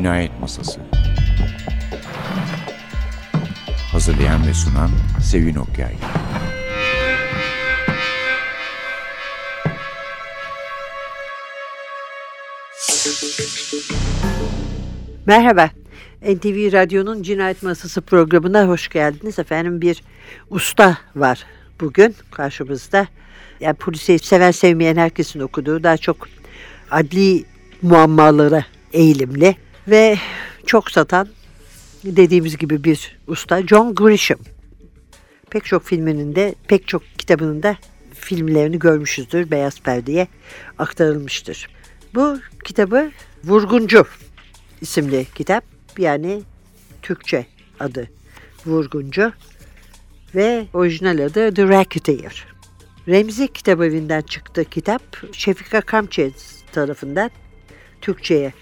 Cinayet Masası Hazırlayan ve sunan Sevin Okyay Merhaba. NTV Radyo'nun Cinayet Masası programına hoş geldiniz. Efendim bir usta var bugün karşımızda. Yani polisi seven sevmeyen herkesin okuduğu daha çok adli muammalara eğilimli ve çok satan dediğimiz gibi bir usta John Grisham. Pek çok filminin de pek çok kitabının da filmlerini görmüşüzdür. Beyaz perdeye aktarılmıştır. Bu kitabı Vurguncu isimli kitap. Yani Türkçe adı Vurguncu ve orijinal adı The Racketeer. Remzi Kitap Evi'nden çıktı kitap. Şefika Kamçe tarafından Türkçe'ye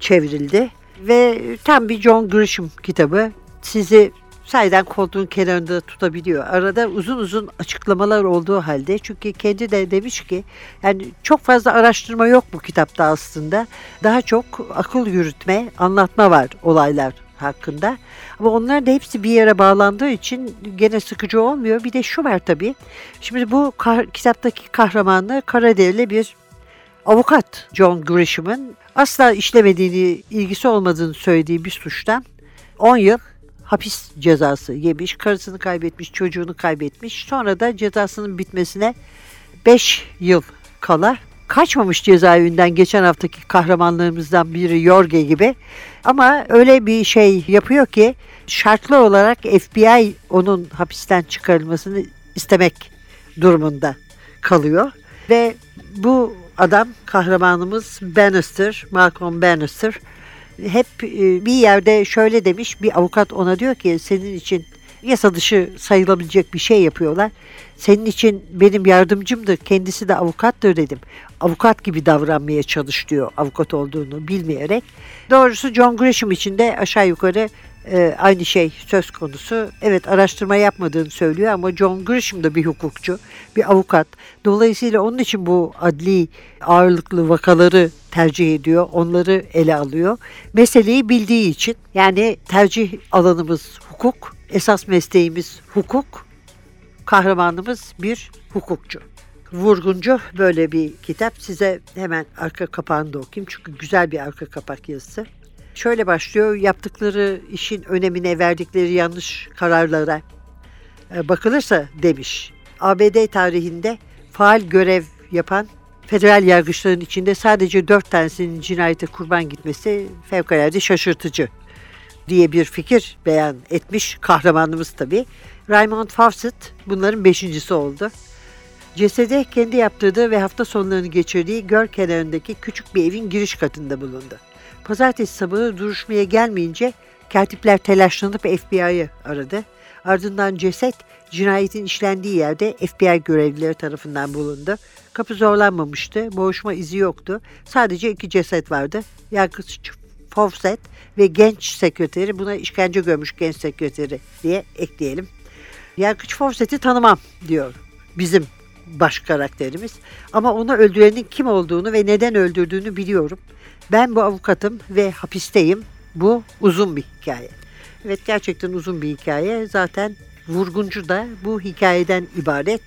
çevrildi. Ve tam bir John Grisham kitabı. Sizi sayeden koltuğun kenarında tutabiliyor. Arada uzun uzun açıklamalar olduğu halde çünkü kendi de demiş ki yani çok fazla araştırma yok bu kitapta aslında. Daha çok akıl yürütme, anlatma var olaylar hakkında. Ama onlar da hepsi bir yere bağlandığı için gene sıkıcı olmuyor. Bir de şu var tabii. Şimdi bu kah- kitaptaki kahramanı Karaderili bir avukat John Grisham'ın asla işlemediğini, ilgisi olmadığını söylediği bir suçtan 10 yıl hapis cezası yemiş. Karısını kaybetmiş, çocuğunu kaybetmiş. Sonra da cezasının bitmesine 5 yıl kala kaçmamış cezaevinden geçen haftaki kahramanlarımızdan biri Yorge gibi. Ama öyle bir şey yapıyor ki şartlı olarak FBI onun hapisten çıkarılmasını istemek durumunda kalıyor. Ve bu adam kahramanımız Bannister, Malcolm Bannister hep e, bir yerde şöyle demiş bir avukat ona diyor ki senin için yasa dışı sayılabilecek bir şey yapıyorlar. Senin için benim yardımcımdır, kendisi de avukattır dedim. Avukat gibi davranmaya çalış diyor avukat olduğunu bilmeyerek. Doğrusu John Grisham için de aşağı yukarı e, aynı şey söz konusu. Evet araştırma yapmadığını söylüyor ama John Grisham da bir hukukçu, bir avukat. Dolayısıyla onun için bu adli ağırlıklı vakaları tercih ediyor, onları ele alıyor. Meseleyi bildiği için yani tercih alanımız hukuk, esas mesleğimiz hukuk, kahramanımız bir hukukçu. Vurguncu böyle bir kitap. Size hemen arka kapağını da okuyayım çünkü güzel bir arka kapak yazısı. Şöyle başlıyor, yaptıkları işin önemine verdikleri yanlış kararlara e, bakılırsa demiş. ABD tarihinde faal görev yapan federal yargıçların içinde sadece dört tanesinin cinayete kurban gitmesi fevkalade şaşırtıcı diye bir fikir beyan etmiş kahramanımız tabii. Raymond Fawcett bunların beşincisi oldu. Cesede kendi yaptırdığı ve hafta sonlarını geçirdiği göl kenarındaki küçük bir evin giriş katında bulundu. Pazartesi sabahı duruşmaya gelmeyince katipler telaşlanıp FBI'yı aradı. Ardından ceset cinayetin işlendiği yerde FBI görevlileri tarafından bulundu. Kapı zorlanmamıştı, boğuşma izi yoktu. Sadece iki ceset vardı. Yargıç Fawcett ve genç sekreteri buna işkence görmüş genç sekreteri diye ekleyelim. Yargıç Fawcett'i tanımam diyor bizim baş karakterimiz. Ama onu öldürenin kim olduğunu ve neden öldürdüğünü biliyorum. Ben bu avukatım ve hapisteyim. Bu uzun bir hikaye. Evet gerçekten uzun bir hikaye. Zaten Vurguncu da bu hikayeden ibaret.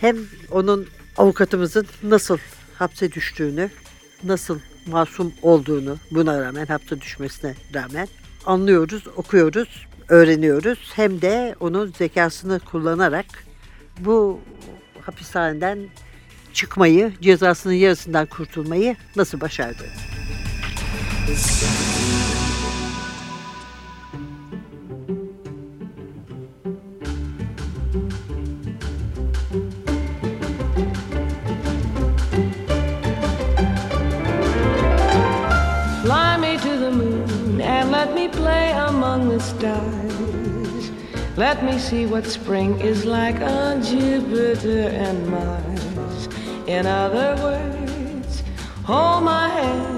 Hem onun avukatımızın nasıl hapse düştüğünü, nasıl masum olduğunu buna rağmen hapse düşmesine rağmen anlıyoruz, okuyoruz, öğreniyoruz. Hem de onun zekasını kullanarak bu hapishaneden çıkmayı, cezasının yarısından kurtulmayı nasıl başardı? Let me play among the stars. Let me see what spring is like on Jupiter and Mars. In other words, hold my hand.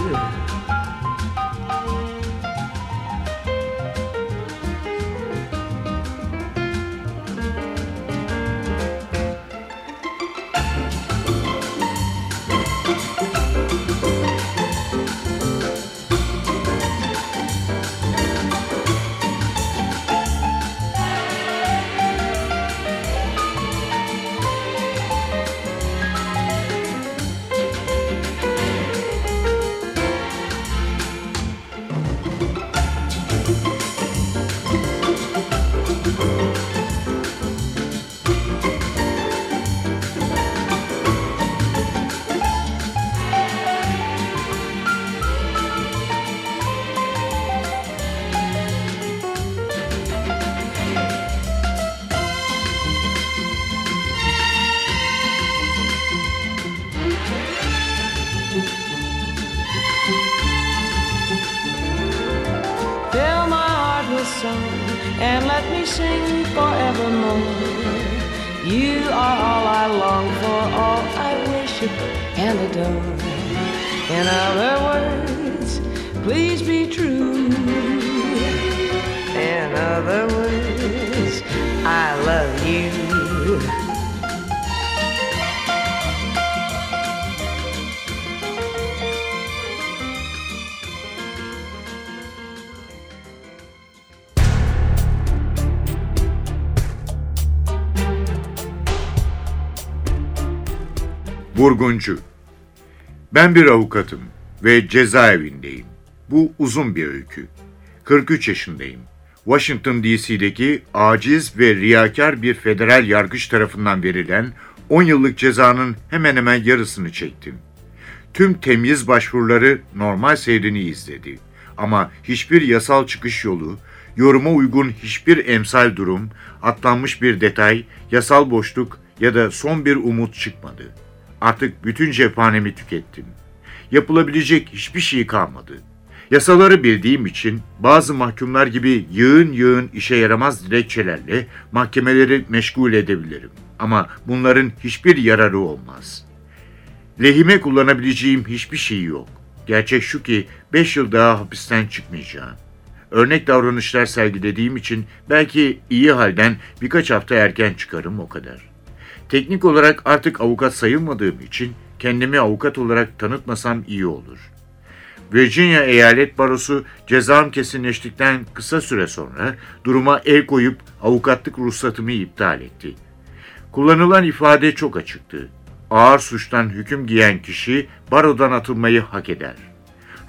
And let me sing forevermore. You are all I long for, all I worship and adore. In other words, please be true. In other words, I love you. Vurguncu Ben bir avukatım ve cezaevindeyim. Bu uzun bir öykü. 43 yaşındayım. Washington DC'deki aciz ve riyakar bir federal yargıç tarafından verilen 10 yıllık cezanın hemen hemen yarısını çektim. Tüm temyiz başvuruları normal seyrini izledi. Ama hiçbir yasal çıkış yolu, yoruma uygun hiçbir emsal durum, atlanmış bir detay, yasal boşluk ya da son bir umut çıkmadı. Artık bütün cephanemi tükettim. Yapılabilecek hiçbir şey kalmadı. Yasaları bildiğim için bazı mahkumlar gibi yığın yığın işe yaramaz dilekçelerle mahkemeleri meşgul edebilirim. Ama bunların hiçbir yararı olmaz. Lehime kullanabileceğim hiçbir şey yok. Gerçek şu ki 5 yıl daha hapisten çıkmayacağım. Örnek davranışlar sergilediğim için belki iyi halden birkaç hafta erken çıkarım o kadar. Teknik olarak artık avukat sayılmadığım için kendimi avukat olarak tanıtmasam iyi olur. Virginia Eyalet Barosu cezam kesinleştikten kısa süre sonra duruma el koyup avukatlık ruhsatımı iptal etti. Kullanılan ifade çok açıktı. Ağır suçtan hüküm giyen kişi barodan atılmayı hak eder.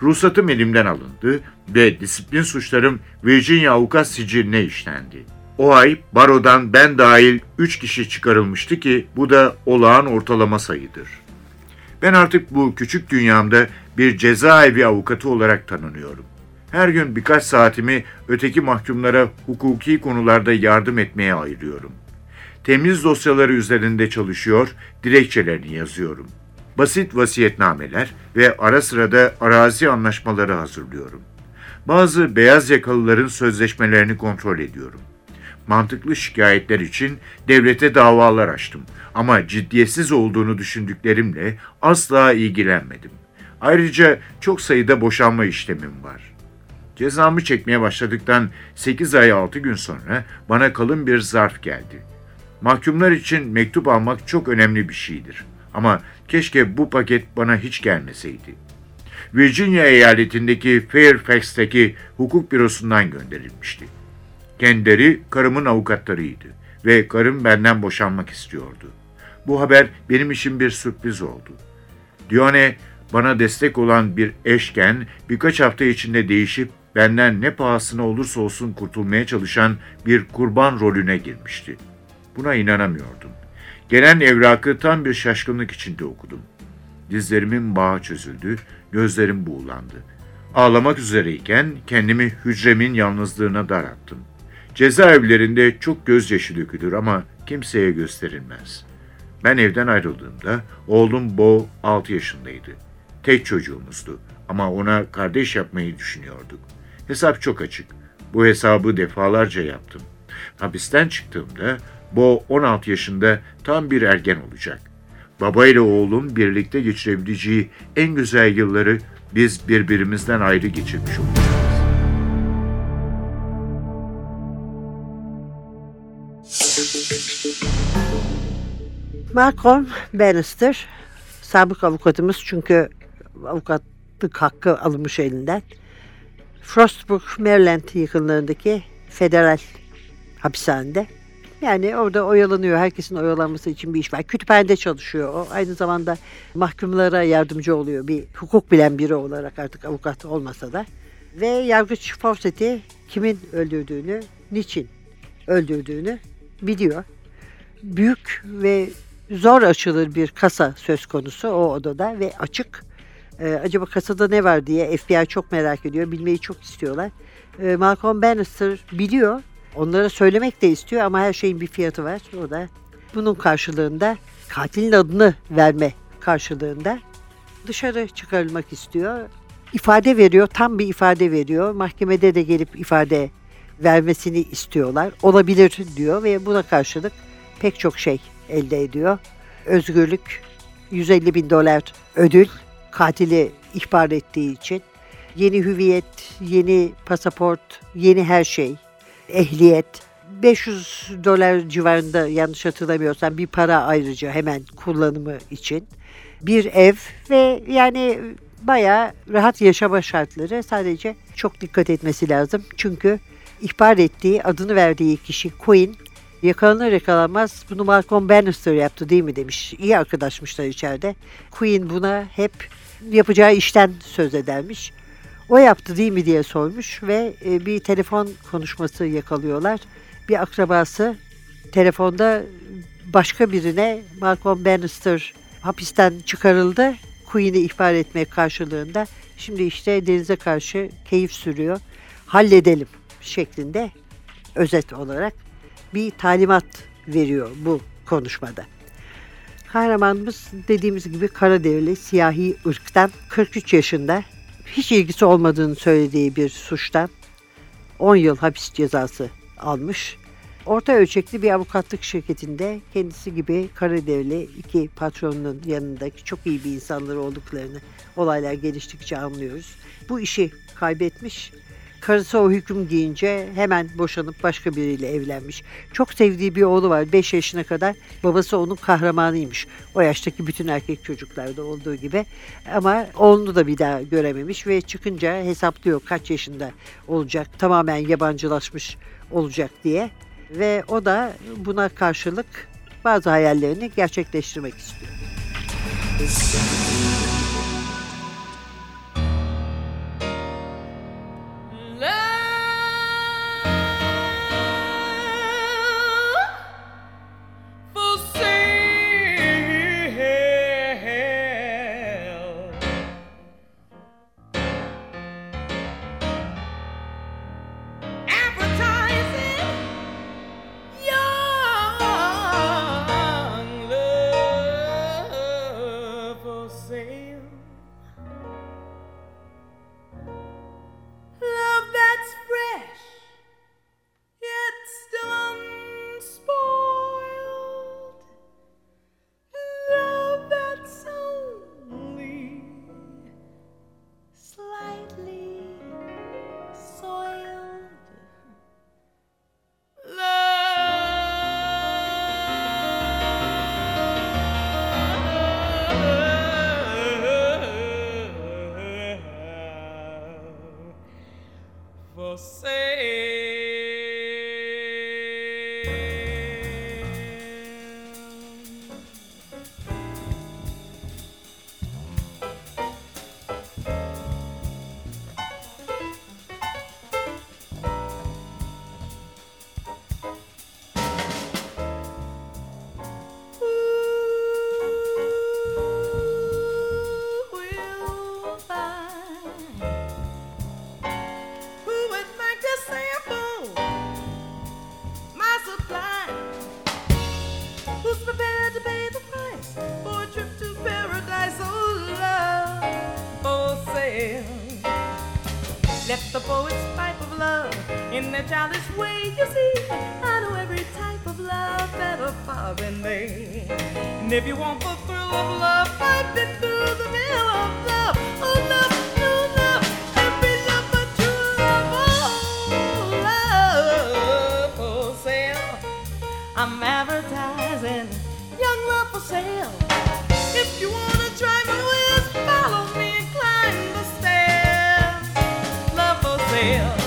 Ruhsatım elimden alındı ve disiplin suçlarım Virginia avukat siciline işlendi. O ay barodan ben dahil 3 kişi çıkarılmıştı ki bu da olağan ortalama sayıdır. Ben artık bu küçük dünyamda bir cezaevi avukatı olarak tanınıyorum. Her gün birkaç saatimi öteki mahkumlara hukuki konularda yardım etmeye ayırıyorum. Temiz dosyaları üzerinde çalışıyor, dilekçelerini yazıyorum. Basit vasiyetnameler ve ara sıra da arazi anlaşmaları hazırlıyorum. Bazı beyaz yakalıların sözleşmelerini kontrol ediyorum. Mantıklı şikayetler için devlete davalar açtım ama ciddiyetsiz olduğunu düşündüklerimle asla ilgilenmedim. Ayrıca çok sayıda boşanma işlemim var. Cezamı çekmeye başladıktan 8 ay 6 gün sonra bana kalın bir zarf geldi. Mahkumlar için mektup almak çok önemli bir şeydir. Ama keşke bu paket bana hiç gelmeseydi. Virginia eyaletindeki Fairfax'taki hukuk bürosundan gönderilmişti. Kendileri karımın avukatlarıydı ve karım benden boşanmak istiyordu. Bu haber benim için bir sürpriz oldu. Dione bana destek olan bir eşken birkaç hafta içinde değişip benden ne pahasına olursa olsun kurtulmaya çalışan bir kurban rolüne girmişti. Buna inanamıyordum. Gelen evrakı tam bir şaşkınlık içinde okudum. Dizlerimin bağı çözüldü, gözlerim buğulandı. Ağlamak üzereyken kendimi hücremin yalnızlığına darattım. Cezaevlerinde çok gözyaşı dökülür ama kimseye gösterilmez. Ben evden ayrıldığımda oğlum Bo 6 yaşındaydı. Tek çocuğumuzdu ama ona kardeş yapmayı düşünüyorduk. Hesap çok açık. Bu hesabı defalarca yaptım. Hapisten çıktığımda Bo 16 yaşında tam bir ergen olacak. Baba ile oğlum birlikte geçirebileceği en güzel yılları biz birbirimizden ayrı geçirmiş olacağız. Malcolm Bannister, sabık avukatımız çünkü avukatlık hakkı alınmış elinden. Frostbrook, Maryland yakınlarındaki federal hapishanede. Yani orada oyalanıyor. Herkesin oyalanması için bir iş var. Kütüphanede çalışıyor. O aynı zamanda mahkumlara yardımcı oluyor. Bir hukuk bilen biri olarak artık avukat olmasa da. Ve yargıç Fawcett'i kimin öldürdüğünü, niçin öldürdüğünü biliyor. Büyük ve zor açılır bir kasa söz konusu o odada ve açık. Ee, acaba kasada ne var diye FBI çok merak ediyor. Bilmeyi çok istiyorlar. Ee, Malcolm Bannister biliyor. Onlara söylemek de istiyor ama her şeyin bir fiyatı var. O da bunun karşılığında katilin adını verme karşılığında dışarı çıkarılmak istiyor. İfade veriyor, tam bir ifade veriyor. Mahkemede de gelip ifade vermesini istiyorlar. Olabilir diyor ve buna karşılık pek çok şey elde ediyor. Özgürlük, 150 bin dolar ödül, katili ihbar ettiği için. Yeni hüviyet, yeni pasaport, yeni her şey, ehliyet. 500 dolar civarında yanlış hatırlamıyorsam bir para ayrıca hemen kullanımı için. Bir ev ve yani bayağı rahat yaşama şartları sadece çok dikkat etmesi lazım. Çünkü ihbar ettiği, adını verdiği kişi Queen Yakalanır yakalanmaz bunu Malcolm Bannister yaptı değil mi demiş. İyi arkadaşmışlar içeride. Queen buna hep yapacağı işten söz edermiş. O yaptı değil mi diye sormuş ve e, bir telefon konuşması yakalıyorlar. Bir akrabası telefonda başka birine Malcolm Bannister hapisten çıkarıldı. Queen'i ihbar etmek karşılığında. Şimdi işte denize karşı keyif sürüyor. Halledelim şeklinde özet olarak bir talimat veriyor bu konuşmada. Kahramanımız dediğimiz gibi Karaderili siyahi ırktan 43 yaşında hiç ilgisi olmadığını söylediği bir suçtan 10 yıl hapis cezası almış. Orta ölçekli bir avukatlık şirketinde kendisi gibi Karaderili iki patronunun yanındaki çok iyi bir insanlar olduklarını olaylar geliştikçe anlıyoruz. Bu işi kaybetmiş Karısı o hüküm giyince hemen boşanıp başka biriyle evlenmiş. Çok sevdiği bir oğlu var 5 yaşına kadar. Babası onun kahramanıymış. O yaştaki bütün erkek çocuklarda olduğu gibi. Ama oğlunu da bir daha görememiş ve çıkınca hesaplıyor kaç yaşında olacak. Tamamen yabancılaşmış olacak diye. Ve o da buna karşılık bazı hayallerini gerçekleştirmek istiyor. If you want the thrill of love, I've been through the mill of love. Oh, love. I'm advertising young love for sale. If you wanna try my ways, follow me and climb the stairs. Love for sale.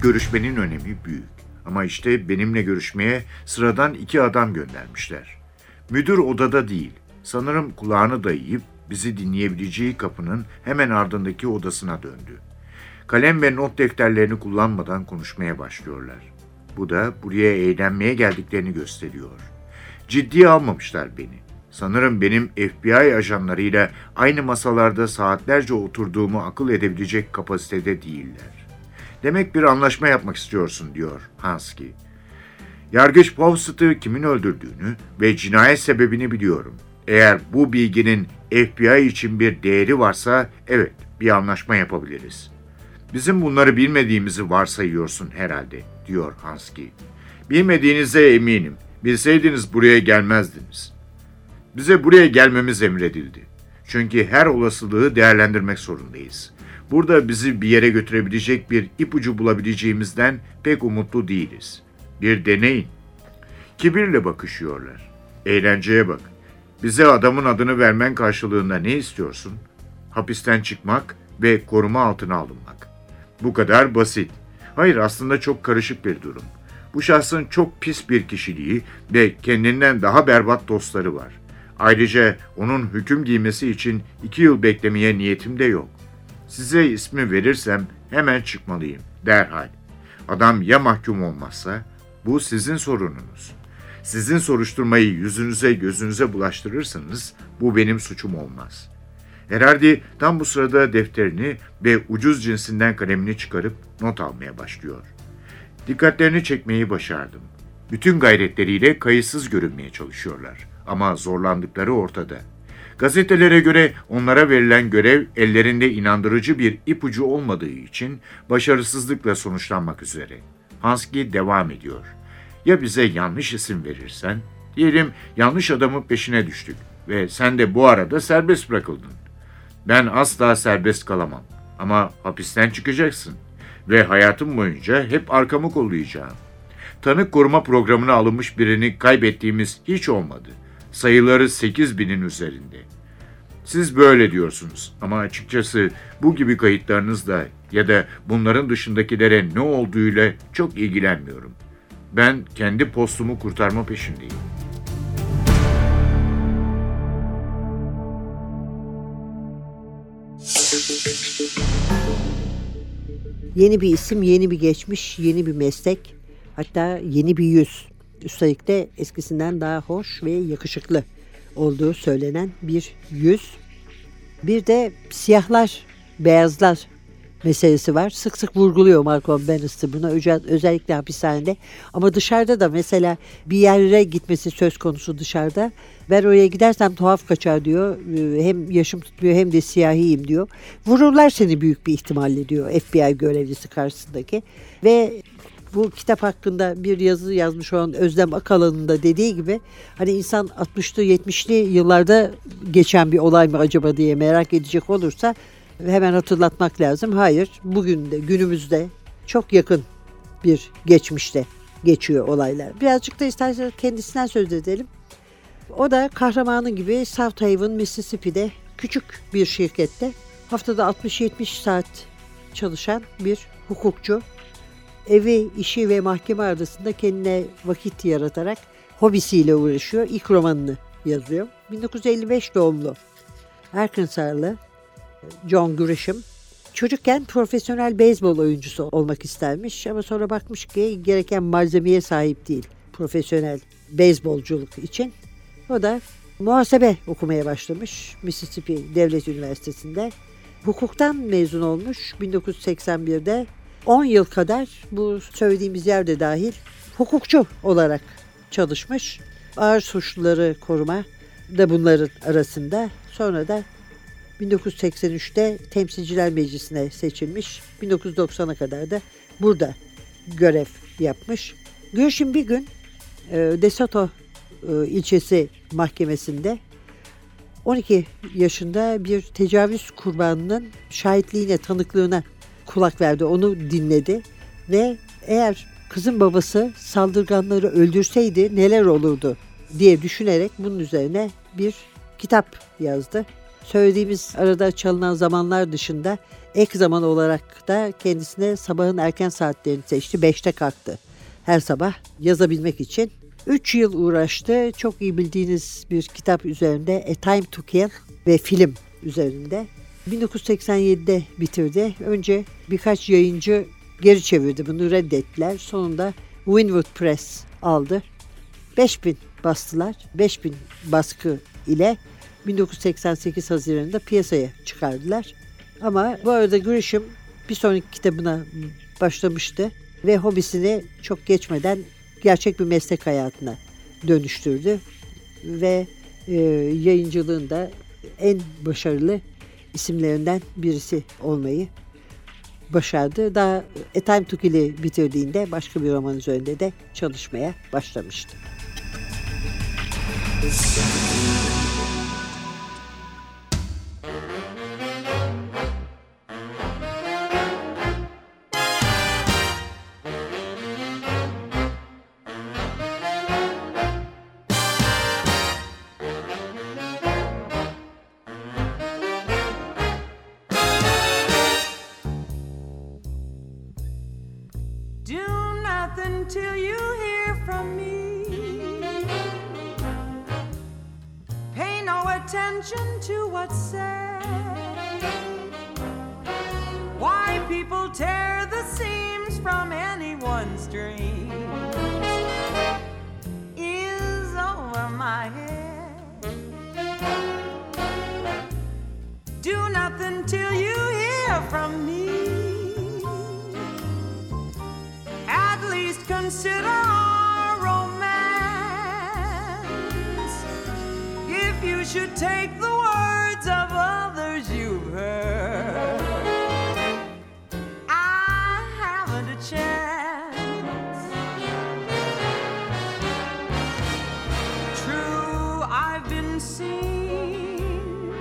Görüşmenin önemi büyük. Ama işte benimle görüşmeye sıradan iki adam göndermişler. Müdür odada değil. Sanırım kulağını dayayıp bizi dinleyebileceği kapının hemen ardındaki odasına döndü. Kalem ve not defterlerini kullanmadan konuşmaya başlıyorlar. Bu da buraya eğlenmeye geldiklerini gösteriyor. Ciddiye almamışlar beni. Sanırım benim FBI ajanlarıyla aynı masalarda saatlerce oturduğumu akıl edebilecek kapasitede değiller. Demek bir anlaşma yapmak istiyorsun diyor Hansky. Yargıç Powsett'ı kimin öldürdüğünü ve cinayet sebebini biliyorum. Eğer bu bilginin FBI için bir değeri varsa evet bir anlaşma yapabiliriz. Bizim bunları bilmediğimizi varsayıyorsun herhalde diyor Hansky. Bilmediğinize eminim. Bilseydiniz buraya gelmezdiniz. Bize buraya gelmemiz emredildi. Çünkü her olasılığı değerlendirmek zorundayız. Burada bizi bir yere götürebilecek bir ipucu bulabileceğimizden pek umutlu değiliz. Bir deneyin. Kibirle bakışıyorlar. Eğlenceye bak. Bize adamın adını vermen karşılığında ne istiyorsun? Hapisten çıkmak ve koruma altına alınmak. Bu kadar basit. Hayır aslında çok karışık bir durum. Bu şahsın çok pis bir kişiliği ve kendinden daha berbat dostları var. Ayrıca onun hüküm giymesi için iki yıl beklemeye niyetim de yok. Size ismi verirsem hemen çıkmalıyım, derhal. Adam ya mahkum olmazsa, bu sizin sorununuz. Sizin soruşturmayı yüzünüze gözünüze bulaştırırsanız bu benim suçum olmaz. Herardi tam bu sırada defterini ve ucuz cinsinden kalemini çıkarıp not almaya başlıyor. Dikkatlerini çekmeyi başardım. Bütün gayretleriyle kayıtsız görünmeye çalışıyorlar ama zorlandıkları ortada. Gazetelere göre onlara verilen görev ellerinde inandırıcı bir ipucu olmadığı için başarısızlıkla sonuçlanmak üzere. Hansky devam ediyor. Ya bize yanlış isim verirsen? Diyelim yanlış adamın peşine düştük ve sen de bu arada serbest bırakıldın. Ben asla serbest kalamam ama hapisten çıkacaksın ve hayatım boyunca hep arkamı kollayacağım. Tanık koruma programına alınmış birini kaybettiğimiz hiç olmadı. Sayıları 8 binin üzerinde. Siz böyle diyorsunuz ama açıkçası bu gibi kayıtlarınızla ya da bunların dışındakilere ne olduğuyla çok ilgilenmiyorum. Ben kendi postumu kurtarma peşindeyim. Yeni bir isim, yeni bir geçmiş, yeni bir meslek, hatta yeni bir yüz. Üstelik de eskisinden daha hoş ve yakışıklı olduğu söylenen bir yüz. Bir de siyahlar, beyazlar meselesi var. Sık sık vurguluyor Malcolm Bannister bunu özellikle hapishanede. Ama dışarıda da mesela bir yere gitmesi söz konusu dışarıda. Ben oraya gidersem tuhaf kaçar diyor. Ee, hem yaşım tutmuyor hem de siyahiyim diyor. Vururlar seni büyük bir ihtimalle diyor FBI görevlisi karşısındaki. Ve bu kitap hakkında bir yazı yazmış olan Özlem Akalan'ın da dediği gibi hani insan 60'lı 70'li yıllarda geçen bir olay mı acaba diye merak edecek olursa hemen hatırlatmak lazım. Hayır, bugün de günümüzde çok yakın bir geçmişte geçiyor olaylar. Birazcık da isterseniz kendisinden söz edelim. O da kahramanı gibi South Haven, Mississippi'de küçük bir şirkette haftada 60-70 saat çalışan bir hukukçu. Evi, işi ve mahkeme arasında kendine vakit yaratarak hobisiyle uğraşıyor. İlk romanını yazıyor. 1955 doğumlu. Arkansas'lı John Grisham. Çocukken profesyonel beyzbol oyuncusu olmak istermiş ama sonra bakmış ki gereken malzemeye sahip değil profesyonel beyzbolculuk için. O da muhasebe okumaya başlamış Mississippi Devlet Üniversitesi'nde. Hukuktan mezun olmuş 1981'de 10 yıl kadar bu söylediğimiz yerde dahil hukukçu olarak çalışmış. Ağır suçluları koruma da bunların arasında. Sonra da 1983'te Temsilciler Meclisi'ne seçilmiş. 1990'a kadar da burada görev yapmış. Gülşin bir gün e, DeSoto e, ilçesi mahkemesinde 12 yaşında bir tecavüz kurbanının şahitliğine, tanıklığına kulak verdi. Onu dinledi ve eğer kızın babası saldırganları öldürseydi neler olurdu diye düşünerek bunun üzerine bir kitap yazdı söylediğimiz arada çalınan zamanlar dışında ek zaman olarak da kendisine sabahın erken saatlerini seçti. 5'te kalktı her sabah yazabilmek için. 3 yıl uğraştı. Çok iyi bildiğiniz bir kitap üzerinde A Time to Kill ve film üzerinde. 1987'de bitirdi. Önce birkaç yayıncı geri çevirdi bunu reddettiler. Sonunda Winwood Press aldı. 5000 bastılar. 5000 baskı ile 1988 Haziran'da piyasaya çıkardılar. Ama bu arada Grisham bir sonraki kitabına başlamıştı ve hobisini çok geçmeden gerçek bir meslek hayatına dönüştürdü ve e, yayıncılığında en başarılı isimlerinden birisi olmayı başardı. Daha A Time to Kill'i bitirdiğinde başka bir roman üzerinde de çalışmaya başlamıştı. Consider should take the words of others you've heard. I haven't a chance. True, I've been seen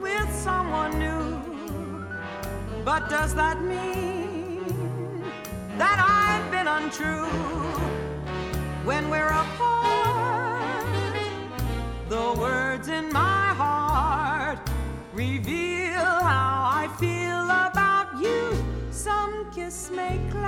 with someone new, but does that mean I've when we're apart? The words in my heart reveal how I feel about you. Some kiss may cloud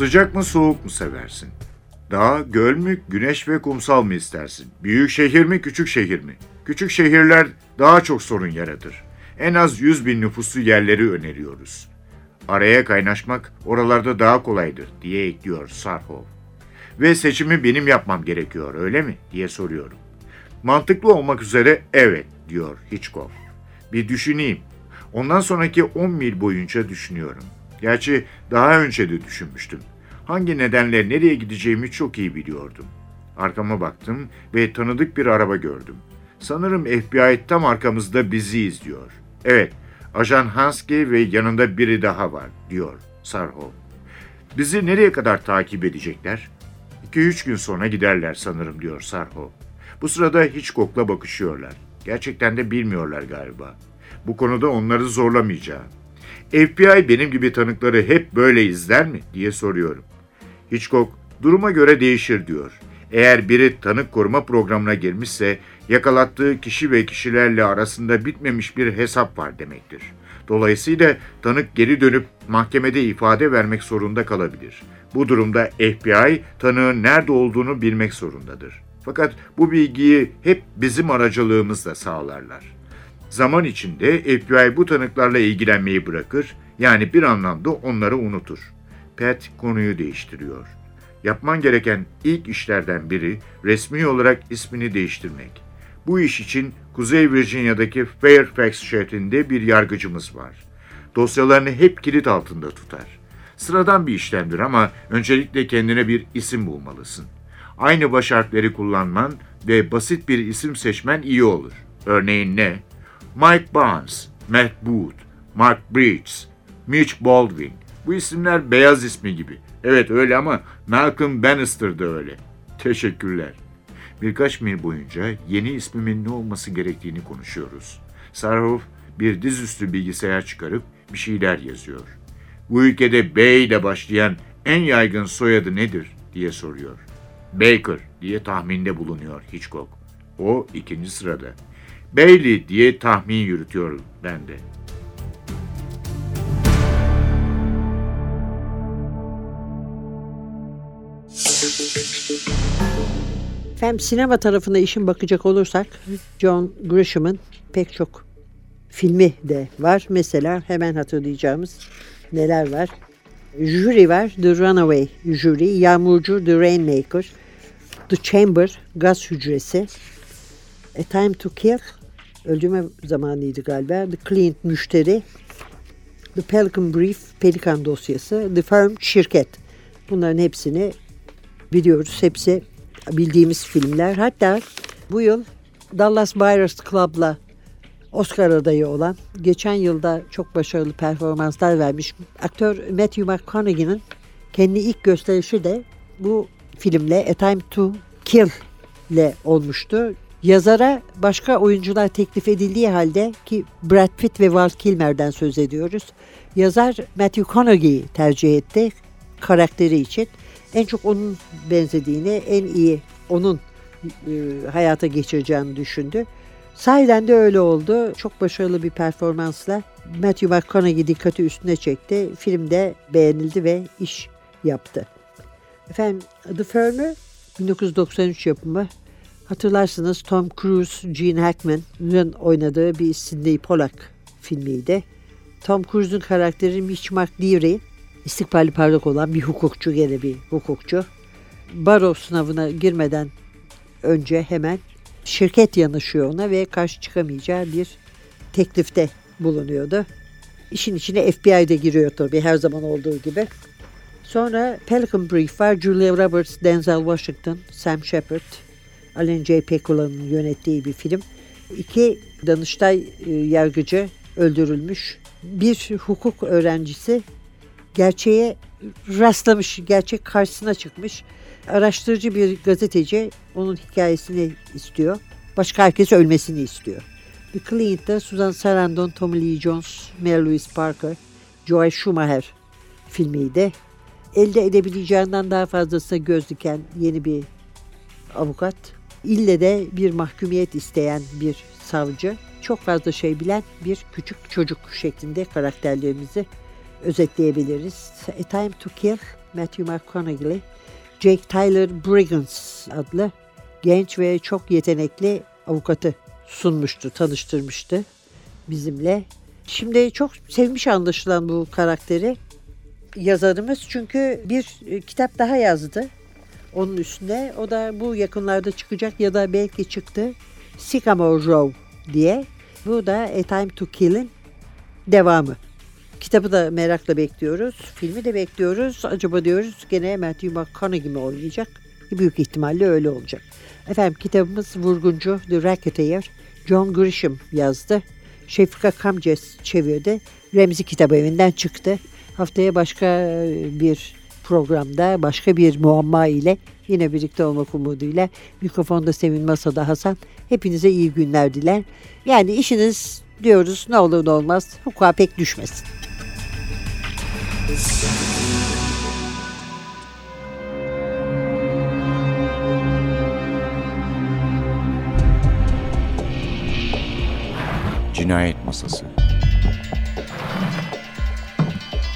Sıcak mı soğuk mu seversin? Dağ, göl mü, güneş ve kumsal mı istersin? Büyük şehir mi, küçük şehir mi? Küçük şehirler daha çok sorun yaratır. En az 100 bin nüfuslu yerleri öneriyoruz. Araya kaynaşmak oralarda daha kolaydır diye ekliyor Sarhov. Ve seçimi benim yapmam gerekiyor öyle mi diye soruyorum. Mantıklı olmak üzere evet diyor Hitchcock. Bir düşüneyim. Ondan sonraki 10 mil boyunca düşünüyorum. Gerçi daha önce de düşünmüştüm. Hangi nedenle nereye gideceğimi çok iyi biliyordum. Arkama baktım ve tanıdık bir araba gördüm. Sanırım FBI tam arkamızda bizi izliyor. Evet, Ajan Hansky ve yanında biri daha var, diyor Sarhov. Bizi nereye kadar takip edecekler? 2-3 gün sonra giderler sanırım, diyor Sarhov. Bu sırada Hitchcock'la bakışıyorlar. Gerçekten de bilmiyorlar galiba. Bu konuda onları zorlamayacağım. FBI benim gibi tanıkları hep böyle izler mi diye soruyorum. Hitchcock duruma göre değişir diyor. Eğer biri tanık koruma programına girmişse yakalattığı kişi ve kişilerle arasında bitmemiş bir hesap var demektir. Dolayısıyla tanık geri dönüp mahkemede ifade vermek zorunda kalabilir. Bu durumda FBI tanığın nerede olduğunu bilmek zorundadır. Fakat bu bilgiyi hep bizim aracılığımızla sağlarlar. Zaman içinde FBI bu tanıklarla ilgilenmeyi bırakır, yani bir anlamda onları unutur. Pat konuyu değiştiriyor. Yapman gereken ilk işlerden biri resmi olarak ismini değiştirmek. Bu iş için Kuzey Virginia'daki Fairfax şehrinde bir yargıcımız var. Dosyalarını hep kilit altında tutar. Sıradan bir işlemdir ama öncelikle kendine bir isim bulmalısın. Aynı baş harfleri kullanman ve basit bir isim seçmen iyi olur. Örneğin ne? Mike Barnes, Matt Booth, Mark Bridges, Mitch Baldwin. Bu isimler beyaz ismi gibi. Evet öyle ama Malcolm Bannister da öyle. Teşekkürler. Birkaç mil boyunca yeni ismimin ne olması gerektiğini konuşuyoruz. Sarhoff bir dizüstü bilgisayar çıkarıp bir şeyler yazıyor. Bu ülkede B ile başlayan en yaygın soyadı nedir diye soruyor. Baker diye tahminde bulunuyor Hitchcock. O ikinci sırada. Bailey diye tahmin yürütüyorum ben de. Efendim sinema tarafına işin bakacak olursak John Grisham'ın pek çok filmi de var. Mesela hemen hatırlayacağımız neler var? Jury var. The Runaway Jury. Yağmurcu The Rainmaker. The Chamber. Gaz Hücresi. A Time to Kill. Öldürme zamanıydı galiba. The Client Müşteri. The Pelican Brief. Pelikan dosyası. The Firm Şirket. Bunların hepsini biliyoruz. Hepsi bildiğimiz filmler. Hatta bu yıl Dallas Buyers Club'la Oscar adayı olan, geçen yılda çok başarılı performanslar vermiş aktör Matthew McConaughey'nin kendi ilk gösterişi de bu filmle A Time to Kill ile olmuştu. Yazara başka oyuncular teklif edildiği halde ki Brad Pitt ve Val Kilmer'den söz ediyoruz. Yazar Matthew McConaughey'i tercih etti karakteri için. En çok onun benzediğini, en iyi onun e, hayata geçireceğini düşündü. Sahiden de öyle oldu. Çok başarılı bir performansla Matthew McConaughey dikkati üstüne çekti. Filmde beğenildi ve iş yaptı. Efendim The Firm'ü 1993 yapımı. Hatırlarsınız Tom Cruise, Gene Hackman'ın oynadığı bir Sidney Pollack filmiydi. Tom Cruise'un karakteri Mitch McLeary, istikbali parlak olan bir hukukçu, gene bir hukukçu. Baro sınavına girmeden önce hemen şirket yanışıyor ona ve karşı çıkamayacağı bir teklifte bulunuyordu. İşin içine FBI de giriyor tabii her zaman olduğu gibi. Sonra Pelican Brief var. Julia Roberts, Denzel Washington, Sam Shepard, Alan J. Pekula'nın yönettiği bir film. İki Danıştay e, yargıcı öldürülmüş. Bir hukuk öğrencisi gerçeğe rastlamış, gerçek karşısına çıkmış. Araştırıcı bir gazeteci onun hikayesini istiyor. Başka herkes ölmesini istiyor. The Client'ta Susan Sarandon, Tommy Lee Jones, Mary Louise Parker, Joel Schumacher filmiydi. Elde edebileceğinden daha fazlasına göz diken yeni bir avukat. İlle de bir mahkumiyet isteyen bir savcı. Çok fazla şey bilen bir küçük çocuk şeklinde karakterlerimizi özetleyebiliriz. A Time to Kill Matthew McConaughey, Jake Tyler Briggins adlı genç ve çok yetenekli avukatı sunmuştu, tanıştırmıştı bizimle. Şimdi çok sevmiş anlaşılan bu karakteri yazarımız çünkü bir e, kitap daha yazdı onun üstüne. O da bu yakınlarda çıkacak ya da belki çıktı. Sycamore Row diye. Bu da A Time to Kill'in devamı. Kitabı da merakla bekliyoruz. Filmi de bekliyoruz. Acaba diyoruz gene Matthew McConaughey mi oynayacak? Büyük ihtimalle öyle olacak. Efendim kitabımız Vurguncu The Racketeer. John Grisham yazdı. Şefika Kamces çevirdi. Remzi Kitap Evi'nden çıktı. Haftaya başka bir programda başka bir muamma ile yine birlikte olmak umuduyla mikrofonda Sevin Masada Hasan hepinize iyi günler diler. Yani işiniz diyoruz ne olur ne olmaz hukuka pek düşmesin. Cinayet Masası